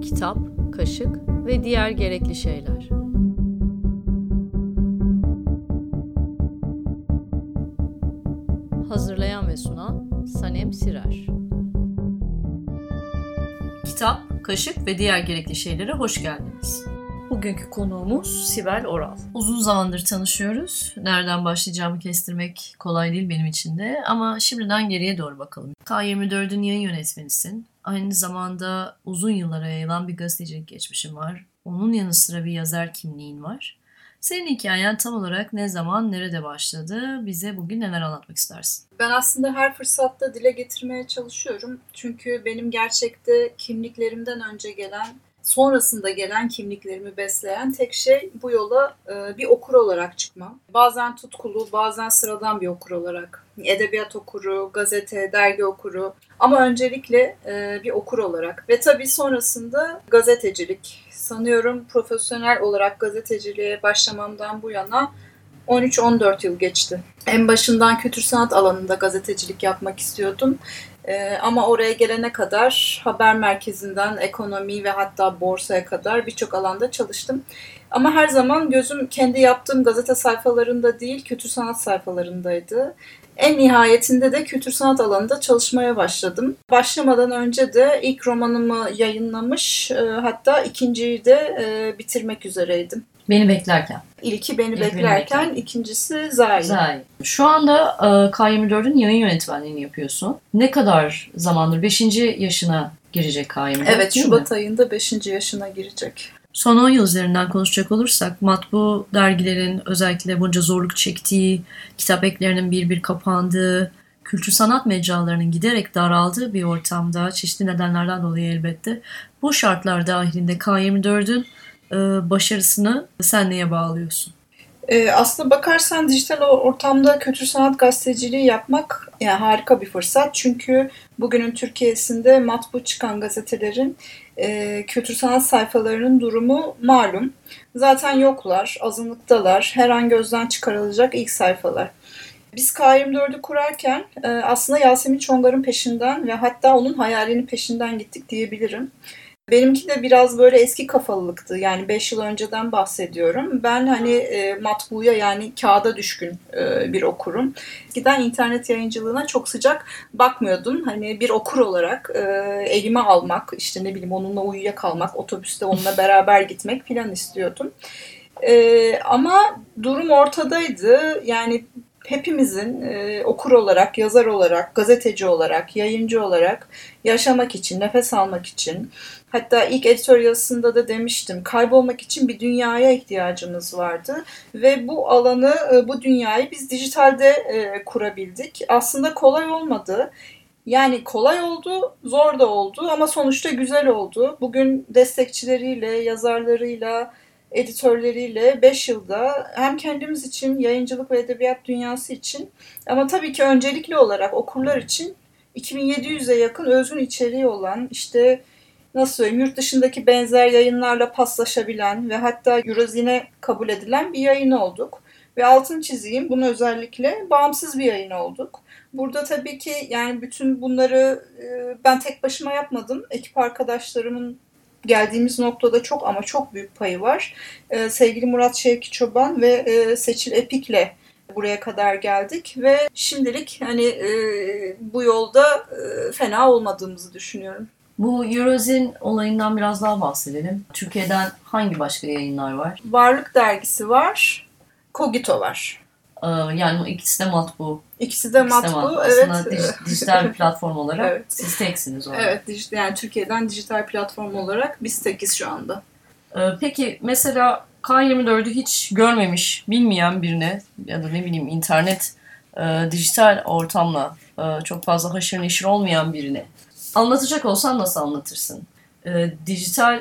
Kitap, kaşık ve diğer gerekli şeyler. Kaşık ve diğer gerekli şeylere hoş geldiniz. Bugünkü konuğumuz Sibel Oral. Uzun zamandır tanışıyoruz. Nereden başlayacağımı kestirmek kolay değil benim için de ama şimdiden geriye doğru bakalım. K24'ün yayın yönetmenisin. Aynı zamanda uzun yıllara yayılan bir gazetecilik geçmişin var. Onun yanı sıra bir yazar kimliğin var. Senin hikayen tam olarak ne zaman, nerede başladı? Bize bugün neler anlatmak istersin? Ben aslında her fırsatta dile getirmeye çalışıyorum. Çünkü benim gerçekte kimliklerimden önce gelen, sonrasında gelen kimliklerimi besleyen tek şey bu yola e, bir okur olarak çıkmam. Bazen tutkulu, bazen sıradan bir okur olarak. Edebiyat okuru, gazete, dergi okuru ama öncelikle e, bir okur olarak. Ve tabii sonrasında gazetecilik. Sanıyorum profesyonel olarak gazeteciliğe başlamamdan bu yana 13-14 yıl geçti. En başından kültür sanat alanında gazetecilik yapmak istiyordum. Ee, ama oraya gelene kadar haber merkezinden ekonomi ve hatta borsaya kadar birçok alanda çalıştım. Ama her zaman gözüm kendi yaptığım gazete sayfalarında değil, kültür sanat sayfalarındaydı. En nihayetinde de kültür sanat alanında çalışmaya başladım. Başlamadan önce de ilk romanımı yayınlamış, e, hatta ikinciyi de e, bitirmek üzereydim. Beni beklerken. İlki beni İlk beklerken, beni ikincisi Zahir. Zahir. Şu anda e, K24'ün yayın yönetmenliğini yapıyorsun. Ne kadar zamandır? Beşinci yaşına girecek K24 Evet, Şubat mi? ayında beşinci yaşına girecek. Son 10 yıl üzerinden konuşacak olursak matbu dergilerin özellikle bunca zorluk çektiği, kitap eklerinin bir bir kapandığı, kültür sanat mecralarının giderek daraldığı bir ortamda çeşitli nedenlerden dolayı elbette bu şartlar dahilinde K24'ün e, başarısını sen neye bağlıyorsun? E, aslında bakarsan dijital ortamda kültür sanat gazeteciliği yapmak yani harika bir fırsat. Çünkü bugünün Türkiye'sinde matbu çıkan gazetelerin e, kültür sanat sayfalarının durumu malum. Zaten yoklar, azınlıktalar. Her an gözden çıkarılacak ilk sayfalar. Biz K24'ü kurarken e, aslında Yasemin Çongar'ın peşinden ve hatta onun hayalinin peşinden gittik diyebilirim. Benimki de biraz böyle eski kafalılıktı. Yani 5 yıl önceden bahsediyorum. Ben hani e, matbuya yani kağıda düşkün e, bir okurum. Eskiden internet yayıncılığına çok sıcak bakmıyordum. Hani bir okur olarak e, elime almak, işte ne bileyim onunla uyuyakalmak, otobüste onunla beraber gitmek falan istiyordum. E, ama durum ortadaydı. Yani hepimizin e, okur olarak, yazar olarak, gazeteci olarak, yayıncı olarak yaşamak için, nefes almak için, hatta ilk editör yazısında da demiştim, kaybolmak için bir dünyaya ihtiyacımız vardı ve bu alanı, e, bu dünyayı biz dijitalde e, kurabildik. Aslında kolay olmadı. Yani kolay oldu, zor da oldu ama sonuçta güzel oldu. Bugün destekçileriyle, yazarlarıyla, editörleriyle 5 yılda hem kendimiz için, yayıncılık ve edebiyat dünyası için ama tabii ki öncelikli olarak okurlar için 2700'e yakın özgün içeriği olan işte nasıl söyleyeyim yurt dışındaki benzer yayınlarla paslaşabilen ve hatta Eurozine kabul edilen bir yayın olduk. Ve altın çizeyim bunu özellikle bağımsız bir yayın olduk. Burada tabii ki yani bütün bunları ben tek başıma yapmadım. Ekip arkadaşlarımın geldiğimiz noktada çok ama çok büyük payı var. Ee, sevgili Murat Şevki Çoban ve e, Seçil Epik'le buraya kadar geldik ve şimdilik hani e, bu yolda e, fena olmadığımızı düşünüyorum. Bu Eurozin olayından biraz daha bahsedelim. Türkiye'den hangi başka yayınlar var? Varlık Dergisi var, Kogito var. Ee, yani ikisi de matbu. İkisi de ikisi matbu, matbu. evet. Aslında dijital platform olarak evet. siz teksiniz orada. Evet, yani Türkiye'den dijital platform olarak biz tekiz şu anda. Ee, peki mesela K24'ü hiç görmemiş, bilmeyen birine ya da ne bileyim internet, e, dijital ortamla e, çok fazla haşır neşir olmayan birine anlatacak olsan nasıl anlatırsın? E, dijital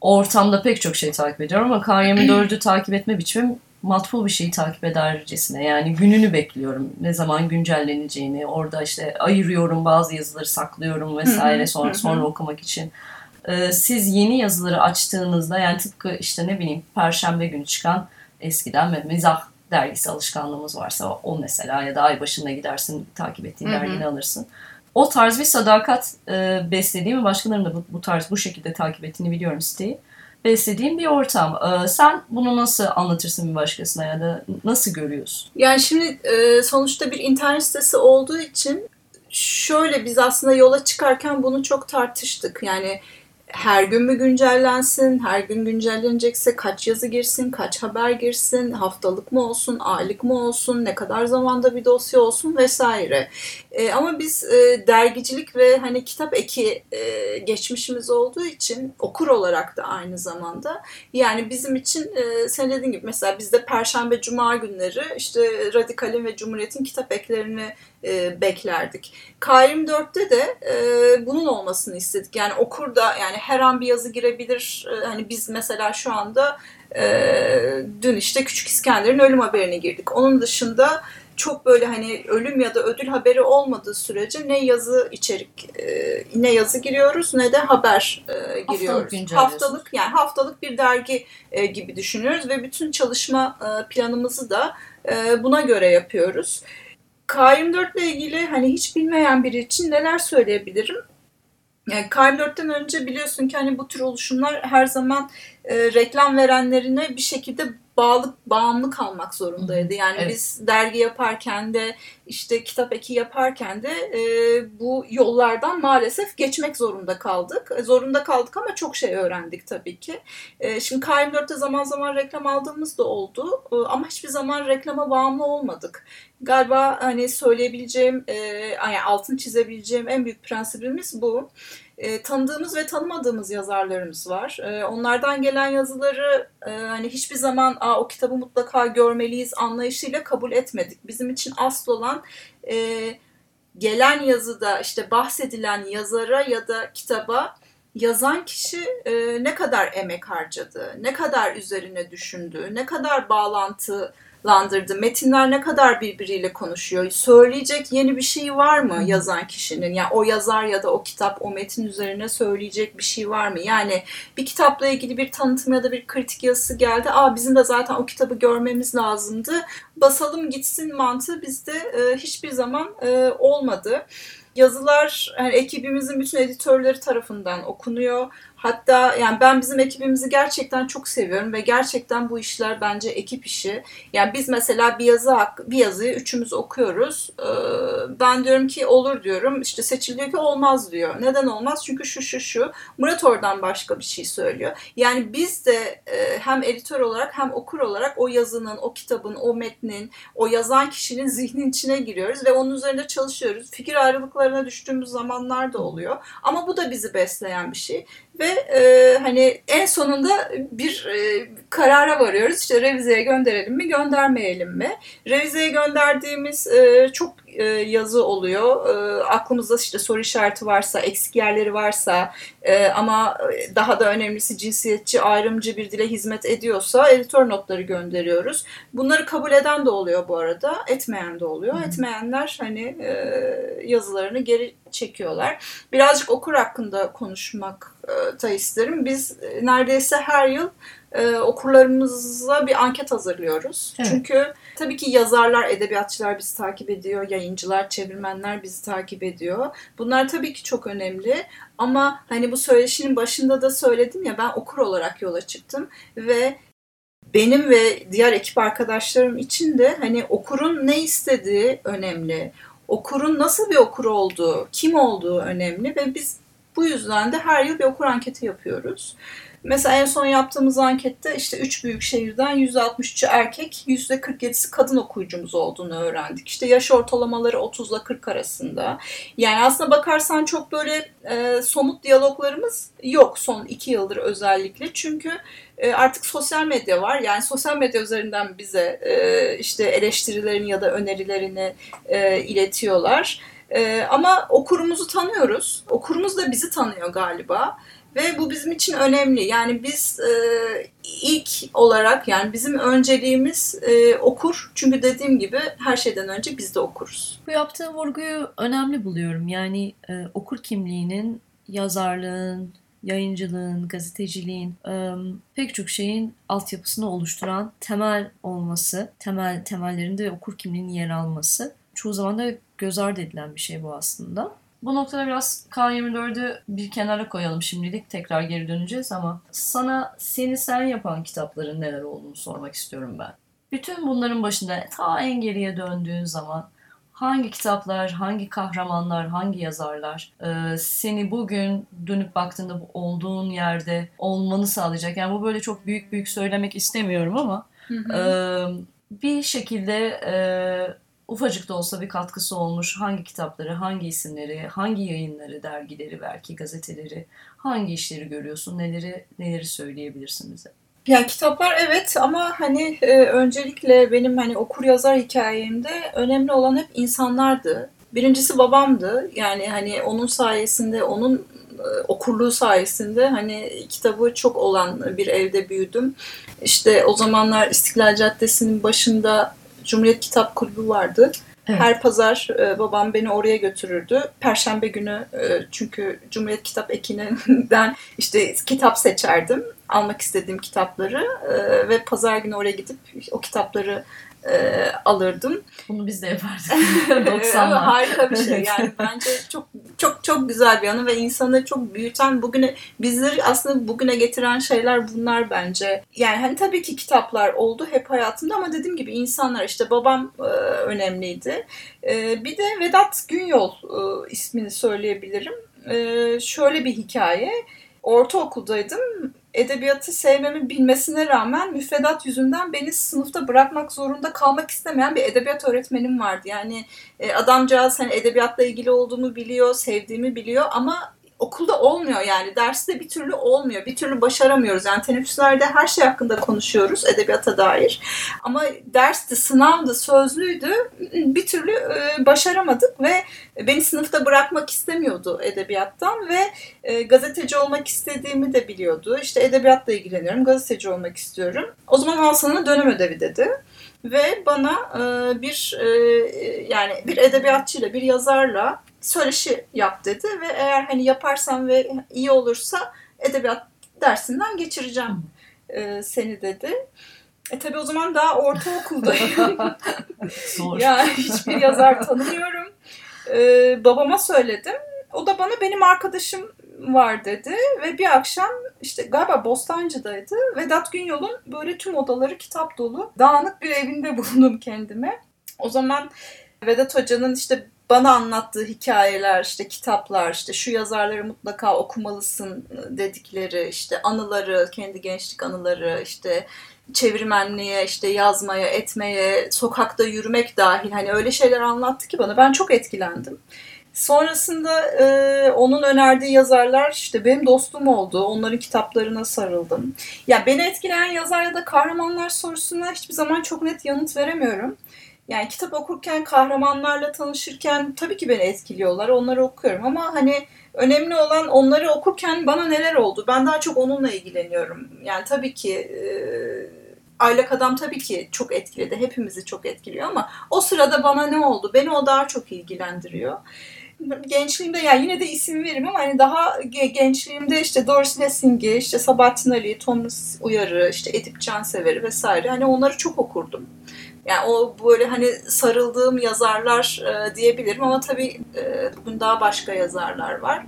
ortamda pek çok şey takip ediyorum ama K24'ü takip etme biçimim matbu bir şeyi takip edercesine yani gününü bekliyorum. Ne zaman güncelleneceğini orada işte ayırıyorum bazı yazıları saklıyorum vesaire sonra sonra okumak için. Ee, siz yeni yazıları açtığınızda yani tıpkı işte ne bileyim perşembe günü çıkan eskiden mizah dergisi alışkanlığımız varsa o mesela ya da ay başında gidersin takip ettiğin dergini alırsın. O tarz bir sadakat e, beslediğim ve başkalarının da bu, bu tarz bu şekilde takip ettiğini biliyorum siteyi beslediğim bir ortam. Ee, sen bunu nasıl anlatırsın bir başkasına ya da nasıl görüyorsun? Yani şimdi e, sonuçta bir internet sitesi olduğu için şöyle biz aslında yola çıkarken bunu çok tartıştık. Yani her gün mü güncellensin, her gün güncellenecekse kaç yazı girsin, kaç haber girsin, haftalık mı olsun, aylık mı olsun, ne kadar zamanda bir dosya olsun vesaire. E, ama biz e, dergicilik ve hani kitap eki e, geçmişimiz olduğu için okur olarak da aynı zamanda yani bizim için e, sen dediğin gibi mesela bizde Perşembe Cuma günleri işte Radikal'in ve Cumhuriyet'in kitap eklerini e, beklerdik. K24'te de e, bunun olmasını istedik. Yani okur da yani her an bir yazı girebilir. E, hani biz mesela şu anda e, dün işte Küçük İskender'in ölüm haberini girdik. Onun dışında çok böyle hani ölüm ya da ödül haberi olmadığı sürece ne yazı içerik e, ne yazı giriyoruz ne de haber e, giriyoruz. Haftalık, haftalık yani haftalık bir dergi e, gibi düşünüyoruz ve bütün çalışma e, planımızı da e, buna göre yapıyoruz. K24 ile ilgili hani hiç bilmeyen biri için neler söyleyebilirim? Yani K24'ten önce biliyorsun ki hani bu tür oluşumlar her zaman e, reklam verenlerine bir şekilde bağlı bağımlı kalmak zorundaydı. Yani evet. biz dergi yaparken de işte kitap eki yaparken de e, bu yollardan maalesef geçmek zorunda kaldık. E, zorunda kaldık ama çok şey öğrendik tabii ki. E, şimdi K24'te zaman zaman reklam aldığımız da oldu e, ama hiçbir zaman reklama bağımlı olmadık. Galiba hani söyleyebileceğim, e, yani altın çizebileceğim en büyük prensibimiz bu. E, tanıdığımız ve tanımadığımız yazarlarımız var. E, onlardan gelen yazıları e, hani hiçbir zaman Aa, o kitabı mutlaka görmeliyiz anlayışıyla kabul etmedik. Bizim için asıl olan e, gelen yazıda işte bahsedilen yazara ya da kitaba yazan kişi e, ne kadar emek harcadı, ne kadar üzerine düşündü, ne kadar bağlantı landırdı. Metinler ne kadar birbiriyle konuşuyor? Söyleyecek yeni bir şey var mı yazan kişinin? Yani o yazar ya da o kitap o metin üzerine söyleyecek bir şey var mı? Yani bir kitapla ilgili bir tanıtım ya da bir kritik yazısı geldi. Aa bizim de zaten o kitabı görmemiz lazımdı. Basalım gitsin mantığı bizde e, hiçbir zaman e, olmadı yazılar yani ekibimizin bütün editörleri tarafından okunuyor. Hatta yani ben bizim ekibimizi gerçekten çok seviyorum ve gerçekten bu işler bence ekip işi. Yani biz mesela bir yazı bir yazıyı üçümüz okuyoruz. Ee, ben diyorum ki olur diyorum. İşte seçiliyor ki olmaz diyor. Neden olmaz? Çünkü şu şu şu. Murat oradan başka bir şey söylüyor. Yani biz de e, hem editör olarak hem okur olarak o yazının, o kitabın, o metnin, o yazan kişinin zihnin içine giriyoruz ve onun üzerinde çalışıyoruz. Fikir ayrılıklarına düştüğümüz zamanlar da oluyor. Ama bu da bizi besleyen bir şey. Ve e, hani en sonunda bir e, karara varıyoruz. İşte revizeye gönderelim mi, göndermeyelim mi? Revizeye gönderdiğimiz e, çok e, yazı oluyor. E, aklımızda işte soru işareti varsa, eksik yerleri varsa e, ama daha da önemlisi cinsiyetçi, ayrımcı bir dile hizmet ediyorsa editör notları gönderiyoruz. Bunları kabul eden de oluyor bu arada, etmeyen de oluyor. Hı. Etmeyenler hani e, yazılarını geri çekiyorlar. Birazcık okur hakkında konuşmak da isterim. Biz neredeyse her yıl e, okurlarımıza bir anket hazırlıyoruz. Evet. Çünkü tabii ki yazarlar, edebiyatçılar bizi takip ediyor, yayıncılar, çevirmenler bizi takip ediyor. Bunlar tabii ki çok önemli ama hani bu söyleşinin başında da söyledim ya ben okur olarak yola çıktım ve benim ve diğer ekip arkadaşlarım için de hani okurun ne istediği önemli. Okurun nasıl bir okur olduğu, kim olduğu önemli ve biz bu yüzden de her yıl bir okur anketi yapıyoruz. Mesela en son yaptığımız ankette işte 3 büyük şehirden %63'ü erkek, %47'si kadın okuyucumuz olduğunu öğrendik. İşte yaş ortalamaları 30 ile 40 arasında. Yani aslında bakarsan çok böyle e, somut diyaloglarımız yok son 2 yıldır özellikle. Çünkü e, artık sosyal medya var. Yani sosyal medya üzerinden bize e, işte eleştirilerini ya da önerilerini e, iletiyorlar. Ama okurumuzu tanıyoruz. Okurumuz da bizi tanıyor galiba. Ve bu bizim için önemli. Yani biz e, ilk olarak yani bizim önceliğimiz e, okur. Çünkü dediğim gibi her şeyden önce biz de okuruz. Bu yaptığın vurguyu önemli buluyorum. Yani e, okur kimliğinin, yazarlığın, yayıncılığın, gazeteciliğin, e, pek çok şeyin altyapısını oluşturan temel olması, temel temellerinde okur kimliğinin yer alması çoğu zaman da göz ardı edilen bir şey bu aslında. Bu noktada biraz K24'ü bir kenara koyalım şimdilik. Tekrar geri döneceğiz ama sana seni sen yapan kitapların neler olduğunu sormak istiyorum ben. Bütün bunların başında ta en geriye döndüğün zaman hangi kitaplar, hangi kahramanlar, hangi yazarlar e, seni bugün dönüp baktığında bu olduğun yerde olmanı sağlayacak. Yani bu böyle çok büyük büyük söylemek istemiyorum ama Hı hı. e, bir şekilde e, ufacık da olsa bir katkısı olmuş hangi kitapları, hangi isimleri, hangi yayınları, dergileri, belki gazeteleri, hangi işleri görüyorsun, neleri neleri söyleyebilirsin bize? Ya kitaplar evet ama hani e, öncelikle benim hani okur yazar hikayemde önemli olan hep insanlardı. Birincisi babamdı. Yani hani onun sayesinde, onun e, okurluğu sayesinde hani kitabı çok olan bir evde büyüdüm. İşte o zamanlar İstiklal Caddesi'nin başında Cumhuriyet Kitap Kulübü vardı. Evet. Her pazar e, babam beni oraya götürürdü. Perşembe günü e, çünkü Cumhuriyet Kitap Ekini'nden işte kitap seçerdim. Almak istediğim kitapları e, ve pazar günü oraya gidip o kitapları e, alırdım. Bunu biz de yapardık. Evet, 90'lar. harika bir şey. Yani bence çok çok çok güzel bir anı ve insanı çok büyüten bugüne bizleri aslında bugüne getiren şeyler bunlar bence. Yani hani tabii ki kitaplar oldu hep hayatımda ama dediğim gibi insanlar işte babam e, önemliydi. E, bir de Vedat Günyol e, ismini söyleyebilirim. E, şöyle bir hikaye. Ortaokuldaydım edebiyatı sevmemi bilmesine rağmen müfredat yüzünden beni sınıfta bırakmak zorunda kalmak istemeyen bir edebiyat öğretmenim vardı. Yani e, adamcağız hani edebiyatla ilgili olduğumu biliyor, sevdiğimi biliyor ama okulda olmuyor yani derste bir türlü olmuyor. Bir türlü başaramıyoruz. Yani teneffüslerde her şey hakkında konuşuyoruz edebiyata dair. Ama dersti, sınavdı, sözlüydü. Bir türlü e, başaramadık ve beni sınıfta bırakmak istemiyordu edebiyattan ve e, gazeteci olmak istediğimi de biliyordu. İşte edebiyatla ilgileniyorum, gazeteci olmak istiyorum. O zaman al sana dönem ödevi dedi. Ve bana e, bir yani bir edebiyatçıyla, bir yazarla söyleşi yap dedi ve eğer hani yaparsam ve iyi olursa edebiyat dersinden geçireceğim e, seni dedi. E tabi o zaman daha ortaokuldayım. Zor. yani hiçbir yazar tanımıyorum. E, babama söyledim. O da bana benim arkadaşım var dedi ve bir akşam işte galiba Bostancı'daydı. Vedat Günyol'un böyle tüm odaları kitap dolu dağınık bir evinde buldum kendime. O zaman Vedat Hoca'nın işte bana anlattığı hikayeler, işte kitaplar, işte şu yazarları mutlaka okumalısın dedikleri, işte anıları, kendi gençlik anıları, işte çevirmenliğe, işte yazmaya, etmeye, sokakta yürümek dahil hani öyle şeyler anlattı ki bana ben çok etkilendim. Sonrasında e, onun önerdiği yazarlar işte benim dostum oldu. Onların kitaplarına sarıldım. Ya beni etkileyen yazar ya da kahramanlar sorusuna hiçbir zaman çok net yanıt veremiyorum. Yani kitap okurken, kahramanlarla tanışırken tabii ki beni etkiliyorlar. Onları okuyorum ama hani önemli olan onları okurken bana neler oldu? Ben daha çok onunla ilgileniyorum. Yani tabii ki e, Aylak Adam tabii ki çok etkiledi. Hepimizi çok etkiliyor ama o sırada bana ne oldu? Beni o daha çok ilgilendiriyor. Gençliğimde yani yine de isim veririm ama hani daha gençliğimde işte Doris Lessing'i, işte Sabahattin Ali, Thomas Uyar'ı, işte Edip Cansever'i vesaire hani onları çok okurdum. Yani o böyle hani sarıldığım yazarlar e, diyebilirim ama tabii e, bugün daha başka yazarlar var.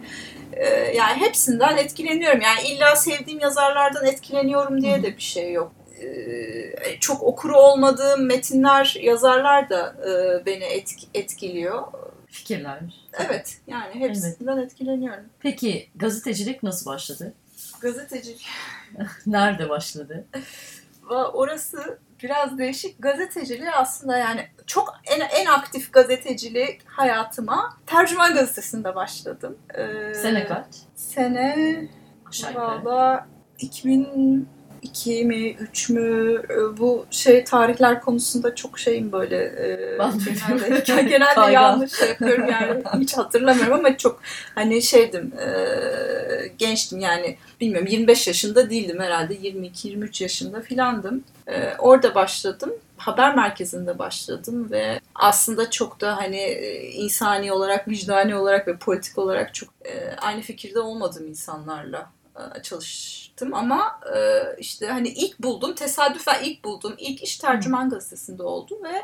E, yani hepsinden etkileniyorum. Yani illa sevdiğim yazarlardan etkileniyorum diye de bir şey yok. E, çok okuru olmadığım metinler, yazarlar da e, beni etk etkiliyor. Fikirler. Evet yani hepsinden evet. etkileniyorum. Peki gazetecilik nasıl başladı? Gazetecilik. Nerede başladı? Orası biraz değişik. Gazeteciliği aslında yani çok en, en aktif gazetecilik hayatıma Tercüman Gazetesi'nde başladım. Ee, sene kaç? Sene valla 2000 2 mi 3 mü? E, bu şey tarihler konusunda çok şeyim böyle e, genelde, genelde yanlış şey yapıyorum yani. Hiç hatırlamıyorum ama çok hani şeydim e, gençtim yani. Bilmiyorum 25 yaşında değildim herhalde. 22-23 yaşında filandım. E, orada başladım. Haber merkezinde başladım ve aslında çok da hani insani olarak, vicdani olarak ve politik olarak çok aynı fikirde olmadığım insanlarla e, çalıştım ama işte hani ilk buldum tesadüfen ilk buldum ilk iş tercüman gazetesinde oldu ve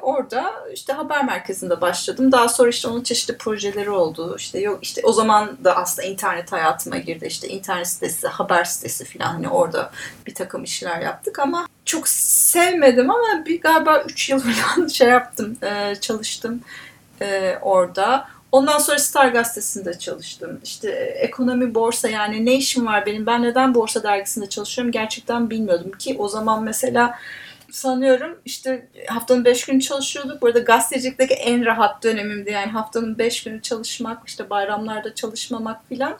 orada işte haber merkezinde başladım. Daha sonra işte onun çeşitli projeleri oldu. İşte yok işte o zaman da aslında internet hayatıma girdi. İşte internet sitesi, haber sitesi falan hani orada bir takım işler yaptık ama çok sevmedim ama bir galiba 3 yıl falan şey yaptım, çalıştım orada. Ondan sonra Star Gazetesi'nde çalıştım. İşte ekonomi, borsa yani ne işim var benim? Ben neden borsa dergisinde çalışıyorum gerçekten bilmiyordum ki o zaman mesela sanıyorum işte haftanın beş günü çalışıyorduk. Burada gazetecilikteki en rahat dönemimdi. Yani haftanın beş günü çalışmak, işte bayramlarda çalışmamak filan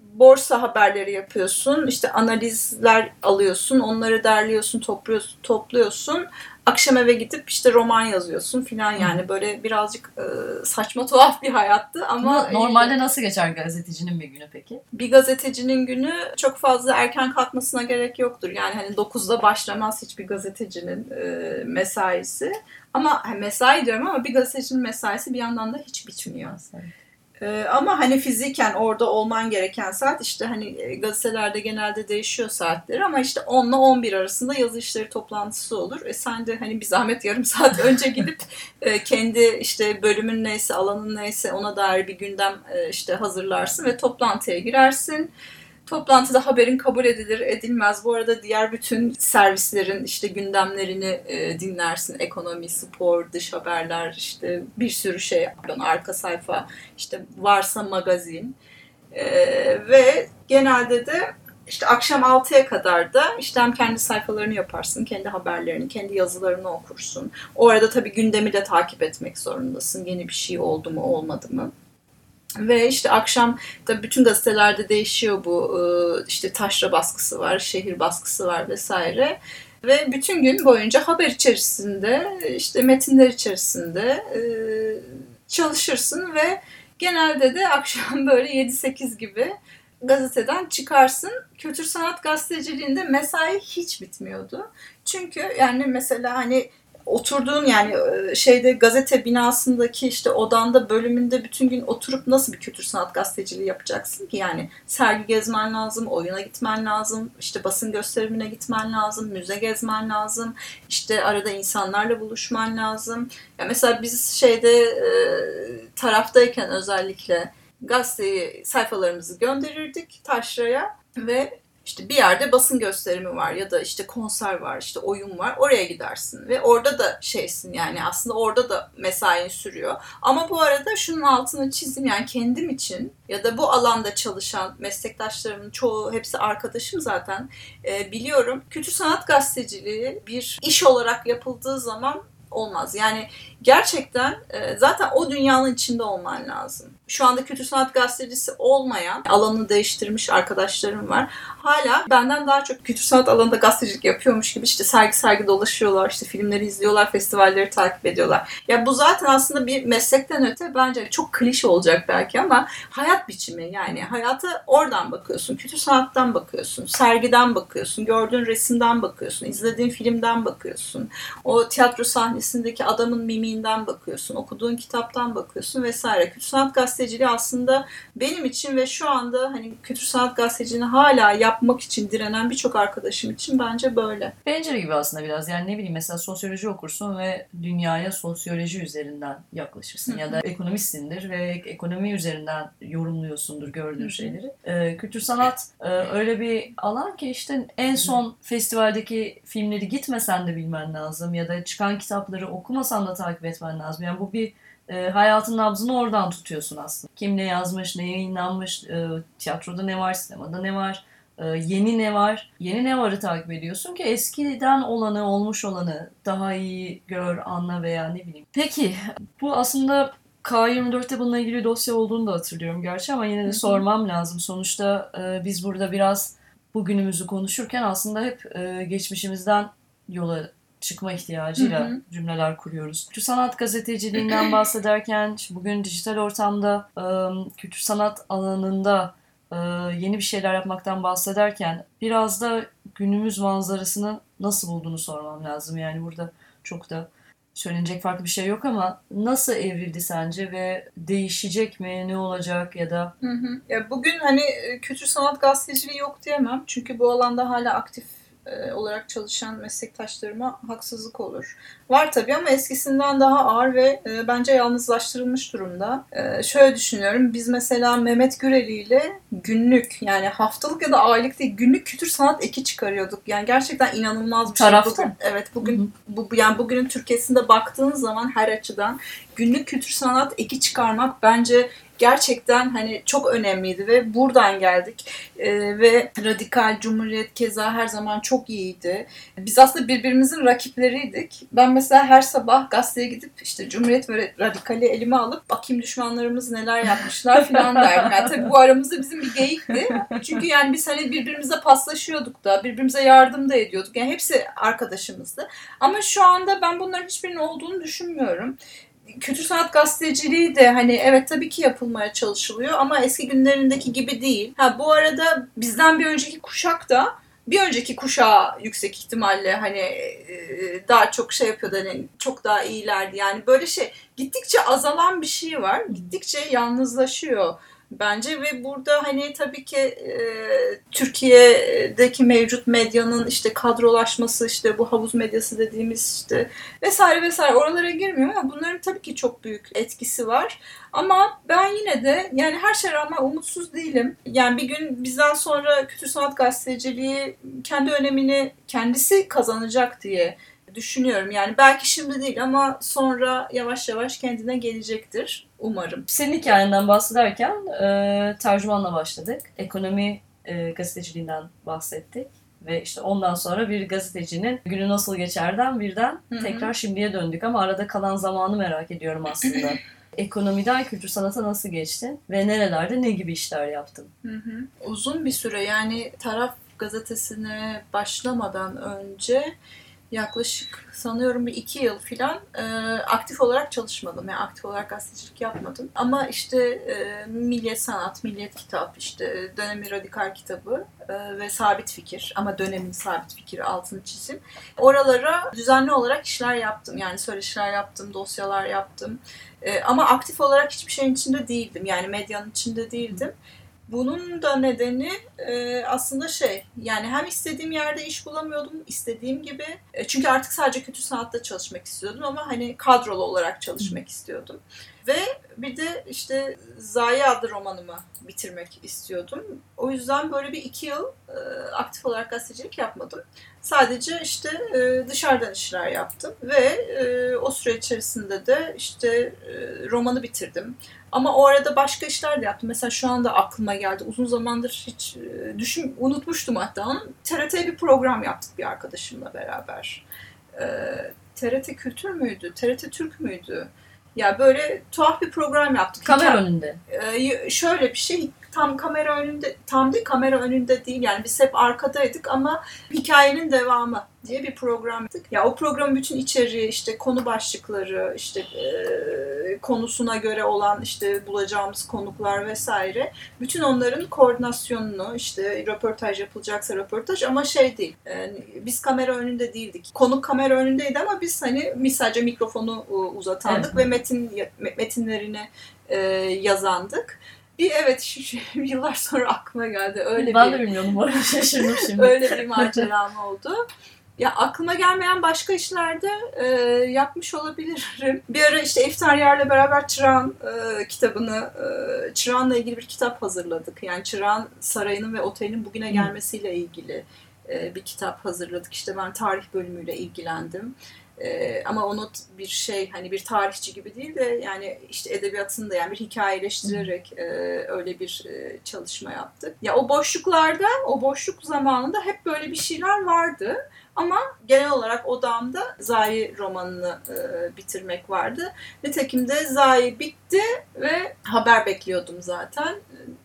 borsa haberleri yapıyorsun. işte analizler alıyorsun. Onları derliyorsun, topluyorsun. topluyorsun akşam eve gidip işte roman yazıyorsun filan yani böyle birazcık e, saçma tuhaf bir hayattı ama normalde e, nasıl geçer gazetecinin bir günü peki? Bir gazetecinin günü çok fazla erken kalkmasına gerek yoktur. Yani hani 9'da başlamaz hiçbir gazetecinin e, mesaisi. Ama mesai diyorum ama bir gazetecinin mesaisi bir yandan da hiç bitmiyor. Aslında. Ee, ama hani fiziken orada olman gereken saat işte hani e, gazetelerde genelde değişiyor saatleri ama işte 10 ile 11 arasında yazı işleri toplantısı olur. E sen de hani bir zahmet yarım saat önce gidip e, kendi işte bölümün neyse alanın neyse ona dair bir gündem e, işte hazırlarsın ve toplantıya girersin. Toplantıda haberin kabul edilir, edilmez. Bu arada diğer bütün servislerin işte gündemlerini e, dinlersin. Ekonomi, spor, dış haberler, işte bir sürü şey. Arka sayfa, işte varsa magazin. E, ve genelde de işte akşam 6'ya kadar da işte hem kendi sayfalarını yaparsın, kendi haberlerini, kendi yazılarını okursun. O arada tabii gündemi de takip etmek zorundasın. Yeni bir şey oldu mu, olmadı mı? Ve işte akşam da bütün gazetelerde değişiyor bu e, işte taşra baskısı var, şehir baskısı var vesaire. Ve bütün gün boyunca haber içerisinde, işte metinler içerisinde e, çalışırsın ve genelde de akşam böyle 7-8 gibi gazeteden çıkarsın. Kültür sanat gazeteciliğinde mesai hiç bitmiyordu. Çünkü yani mesela hani oturduğun yani e, şeyde gazete binasındaki işte odanda bölümünde bütün gün oturup nasıl bir kültür sanat gazeteciliği yapacaksın ki yani sergi gezmen lazım, oyuna gitmen lazım, işte basın gösterimine gitmen lazım, müze gezmen lazım, işte arada insanlarla buluşman lazım. Ya mesela biz şeyde e, taraftayken özellikle gazeteyi sayfalarımızı gönderirdik taşraya ve işte bir yerde basın gösterimi var ya da işte konser var, işte oyun var. Oraya gidersin ve orada da şeysin yani aslında orada da mesain sürüyor. Ama bu arada şunun altını çizdim yani kendim için ya da bu alanda çalışan meslektaşlarımın çoğu hepsi arkadaşım zaten e, biliyorum. Kültür sanat gazeteciliği bir iş olarak yapıldığı zaman olmaz. Yani gerçekten e, zaten o dünyanın içinde olman lazım. Şu anda kültür sanat gazetecisi olmayan, alanını değiştirmiş arkadaşlarım var. Hala benden daha çok kültür sanat alanında gazetecilik yapıyormuş gibi işte sergi sergi dolaşıyorlar, işte filmleri izliyorlar, festivalleri takip ediyorlar. Ya bu zaten aslında bir meslekten öte bence çok klişe olacak belki ama hayat biçimi yani hayata oradan bakıyorsun, kültür sanattan bakıyorsun, sergiden bakıyorsun, gördüğün resimden bakıyorsun, izlediğin filmden bakıyorsun. O tiyatro sahnesindeki adamın mimiğini filminden bakıyorsun, okuduğun kitaptan bakıyorsun vesaire. Kültür sanat gazeteciliği aslında benim için ve şu anda hani kültür sanat gazeteciliğini hala yapmak için direnen birçok arkadaşım için bence böyle. Pencere gibi aslında biraz yani ne bileyim mesela sosyoloji okursun ve dünyaya sosyoloji üzerinden yaklaşırsın ya da ekonomistsindir ve ekonomi üzerinden yorumluyorsundur gördüğün şeyleri. Ee, kültür sanat e, öyle bir alan ki işte en son festivaldeki filmleri gitmesen de bilmen lazım ya da çıkan kitapları okumasan da takip etmen lazım. Yani bu bir e, hayatın nabzını oradan tutuyorsun aslında. Kim ne yazmış, ne yayınlanmış, e, tiyatroda ne var, sinemada ne var, e, yeni ne var, yeni ne varı takip ediyorsun ki eskiden olanı, olmuş olanı daha iyi gör, anla veya ne bileyim. Peki bu aslında K24'te bununla ilgili dosya olduğunu da hatırlıyorum gerçi ama yine de sormam lazım. Sonuçta e, biz burada biraz bugünümüzü konuşurken aslında hep e, geçmişimizden yola çıkma ihtiyacıyla Hı hı. cümleler kuruyoruz. Kültür sanat gazeteciliğinden bahsederken bugün dijital ortamda kültür sanat alanında yeni bir şeyler yapmaktan bahsederken biraz da günümüz manzarasını nasıl bulduğunu sormam lazım. Yani burada çok da söylenecek farklı bir şey yok ama nasıl evrildi sence ve değişecek mi, ne olacak ya da Hı hı. Ya bugün hani kültür sanat gazeteciliği yok diyemem. Çünkü bu alanda hala aktif e, olarak çalışan meslektaşlarıma haksızlık olur. Var tabii ama eskisinden daha ağır ve e, bence yalnızlaştırılmış durumda. E, şöyle düşünüyorum. Biz mesela Mehmet Güreli ile günlük yani haftalık ya da aylık değil günlük kültür sanat eki çıkarıyorduk. Yani gerçekten inanılmaz bir Tarafta. şey. Bugün, evet bugün Hı hı. bu yani bugünün Türkiye'sinde baktığın zaman her açıdan günlük kültür sanat eki çıkarmak bence gerçekten hani çok önemliydi ve buradan geldik Ee, ve radikal cumhuriyet keza her zaman çok iyiydi. Biz aslında birbirimizin rakipleriydik. Ben mesela her sabah gazeteye gidip işte cumhuriyet ve radikali elime alıp bakayım düşmanlarımız neler yapmışlar falan derdim. Yani tabii bu aramızda bizim bir geyikti. Çünkü yani biz hani birbirimize paslaşıyorduk da birbirimize yardım da ediyorduk. Yani hepsi arkadaşımızdı. Ama şu anda ben bunların hiçbirinin olduğunu düşünmüyorum kültür sanat gazeteciliği de hani evet tabii ki yapılmaya çalışılıyor ama eski günlerindeki gibi değil. Ha bu arada bizden bir önceki kuşak da bir önceki kuşağı yüksek ihtimalle hani daha çok şey yapıyordu hani çok daha iyilerdi. Yani böyle şey gittikçe azalan bir şey var. Gittikçe yalnızlaşıyor bence ve burada hani tabii ki e, Türkiye'deki mevcut medyanın işte kadrolaşması işte bu havuz medyası dediğimiz işte vesaire vesaire oralara girmiyorum ama bunların tabii ki çok büyük etkisi var. Ama ben yine de yani her şeye rağmen umutsuz değilim. Yani bir gün bizden sonra kültür sanat gazeteciliği kendi önemini kendisi kazanacak diye düşünüyorum. Yani belki şimdi değil ama sonra yavaş yavaş kendine gelecektir umarım. Senin hikayenden bahsederken e, tercümanla başladık. Ekonomi e, gazeteciliğinden bahsettik. Ve işte ondan sonra bir gazetecinin günü nasıl geçerden birden Hı hı. tekrar şimdiye döndük. Ama arada kalan zamanı merak ediyorum aslında. Ekonomiden kültür sanata nasıl geçtin? Ve nerelerde ne gibi işler yaptın? Hı hı. Uzun bir süre yani taraf gazetesine başlamadan önce yaklaşık sanıyorum bir iki yıl filan e, aktif olarak çalışmadım. Yani aktif olarak gazetecilik yapmadım. Ama işte e, Milliyet Sanat, Milliyet Kitap, işte Dönemi Radikal kitabı e, ve Sabit Fikir ama dönemin Sabit Fikri altını çizim. Oralara düzenli olarak işler yaptım. Yani söyleşiler yaptım, dosyalar yaptım. E, ama aktif olarak hiçbir şeyin içinde değildim. Yani medyanın içinde değildim. Bunun da nedeni e, aslında şey yani hem istediğim yerde iş bulamıyordum istediğim gibi. E, çünkü artık sadece kötü sanatta çalışmak istiyordum ama hani kadrolu olarak çalışmak istiyordum ve bir de işte Zayi adlı romanımı bitirmek istiyordum. O yüzden böyle bir iki yıl e, aktif olarak gazetecilik yapmadım. Sadece işte e, dışarıdan işler yaptım ve e, o süre içerisinde de işte e, romanı bitirdim. Ama o arada başka işler de yaptım. Mesela şu anda aklıma geldi. Uzun zamandır hiç e, düşün unutmuştum hatta. TRT'ye bir program yaptık bir arkadaşımla beraber. E, TRT Kültür müydü? TRT Türk müydü? Ya böyle tuhaf bir program yaptık. Kamera önünde. ee, şöyle bir şey tam kamera önünde tam değil kamera önünde değil yani biz hep arkadaydık ama hikayenin devamı diye bir program yaptık. Ya o programın bütün içeriği işte konu başlıkları işte e, konusuna göre olan işte bulacağımız konuklar vesaire bütün onların koordinasyonunu işte röportaj yapılacaksa röportaj ama şey değil yani biz kamera önünde değildik. Konuk kamera önündeydi ama biz hani biz sadece mikrofonu uzatandık Evet. ve metin metinlerini e, yazandık. Bir evet şu, şu yıllar sonra aklıma geldi. Öyle ben bir de bilmiyordum bu arada şaşırdım şimdi. öyle bir maceram oldu. Ya aklıma gelmeyen başka işlerde e, yapmış olabilirim. Bir ara işte İftaryar'la beraber Çırağan e, kitabını, e, Çırağan'la ilgili bir kitap hazırladık. Yani Çırağan Sarayı'nın ve otelin bugüne gelmesiyle ilgili e, bir kitap hazırladık. İşte ben tarih bölümüyle ilgilendim. E, ama onu bir şey hani bir tarihçi gibi değil de yani işte edebiyatını da yani bir hikayeleştirerek e, öyle bir e, çalışma yaptık. Ya o boşluklarda, o boşluk zamanında hep böyle bir şeyler vardı. Ama genel olarak odamda Zayi romanını e, bitirmek vardı. Nitekim de Zayi bitti ve haber bekliyordum zaten.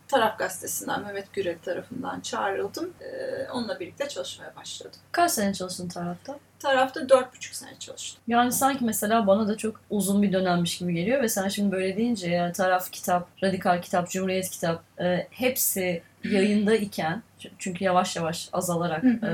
Taraf Gazetesi'nden Mehmet Gürel tarafından çağrıldım. Ee, onunla birlikte çalışmaya başladım. Kaç sene çalıştın tarafta? Tarafta dört buçuk sene çalıştım. Yani sanki mesela bana da çok uzun bir dönemmiş gibi geliyor ve sen şimdi böyle deyince yani taraf kitap, radikal kitap, cumhuriyet kitap e, hepsi yayında iken çünkü yavaş yavaş azalarak e,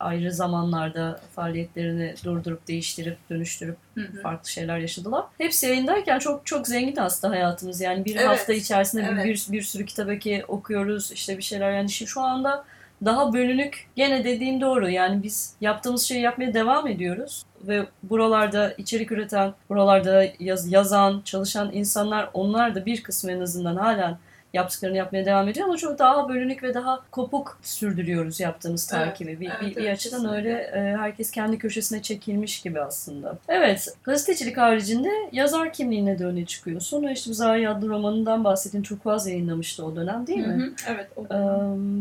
ayrı zamanlarda faaliyetlerini durdurup değiştirip dönüştürüp Hı hı. farklı şeyler yaşadılar. Hepsi yayındayken çok çok zengin aslında hayatımız. Yani bir Evet, hafta içerisinde bir- evet. bir, bir sürü kitap ki okuyoruz işte bir şeyler yani şu, şu anda daha bölünük gene dediğin doğru. Yani biz yaptığımız şeyi yapmaya devam ediyoruz. Ve buralarda içerik üreten, buralarda yaz, yazan, çalışan insanlar onlar da bir kısmı en azından halen yaptıklarını yapmaya devam ediyor ama çok daha bölünük ve daha kopuk sürdürüyoruz yaptığımız Evet, takibi. Bir, evet, bir, bir evet, açıdan kesinlikle. öyle e, herkes kendi köşesine çekilmiş gibi aslında. Evet, gazetecilik haricinde yazar kimliğine de öne çıkıyorsun. Ve işte bu Zayi adlı romanından bahsettiğin Turkuaz yayınlamıştı o dönem değil Hı mi? hı. Evet. O Ee,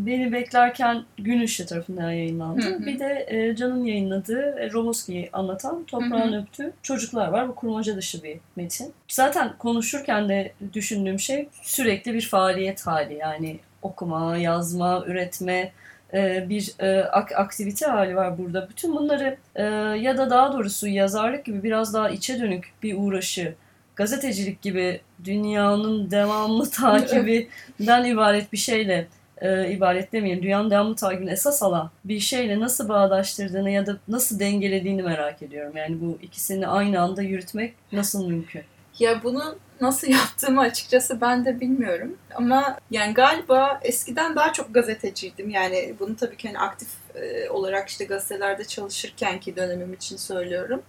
Beni beklerken Gün Işığı tarafından yayınlandı. Hı hı. Bir de e, Can'ın yayınladığı e, Roboski'yi anlatan Toprağın Hı Öptüğü Çocuklar var. Bu kurmaca dışı bir metin. Zaten konuşurken de düşündüğüm şey sürekli bir faaliyet hali. Yani okuma, yazma, üretme e, bir e, ak- aktivite hali var burada. Bütün bunları e, ya da daha doğrusu yazarlık gibi biraz daha içe dönük bir uğraşı gazetecilik gibi dünyanın devamlı takibinden ibaret bir şeyle e, ibaret demeyelim, dünyanın devamlı takibini esas alan bir şeyle nasıl bağdaştırdığını ya da nasıl dengelediğini merak ediyorum. Yani bu ikisini aynı anda yürütmek nasıl mümkün? Ya bunu nasıl yaptığımı açıkçası ben de bilmiyorum. Ama yani galiba eskiden daha çok gazeteciydim. Yani bunu tabii ki hani aktif e, olarak işte gazetelerde çalışırkenki dönemim için söylüyorum.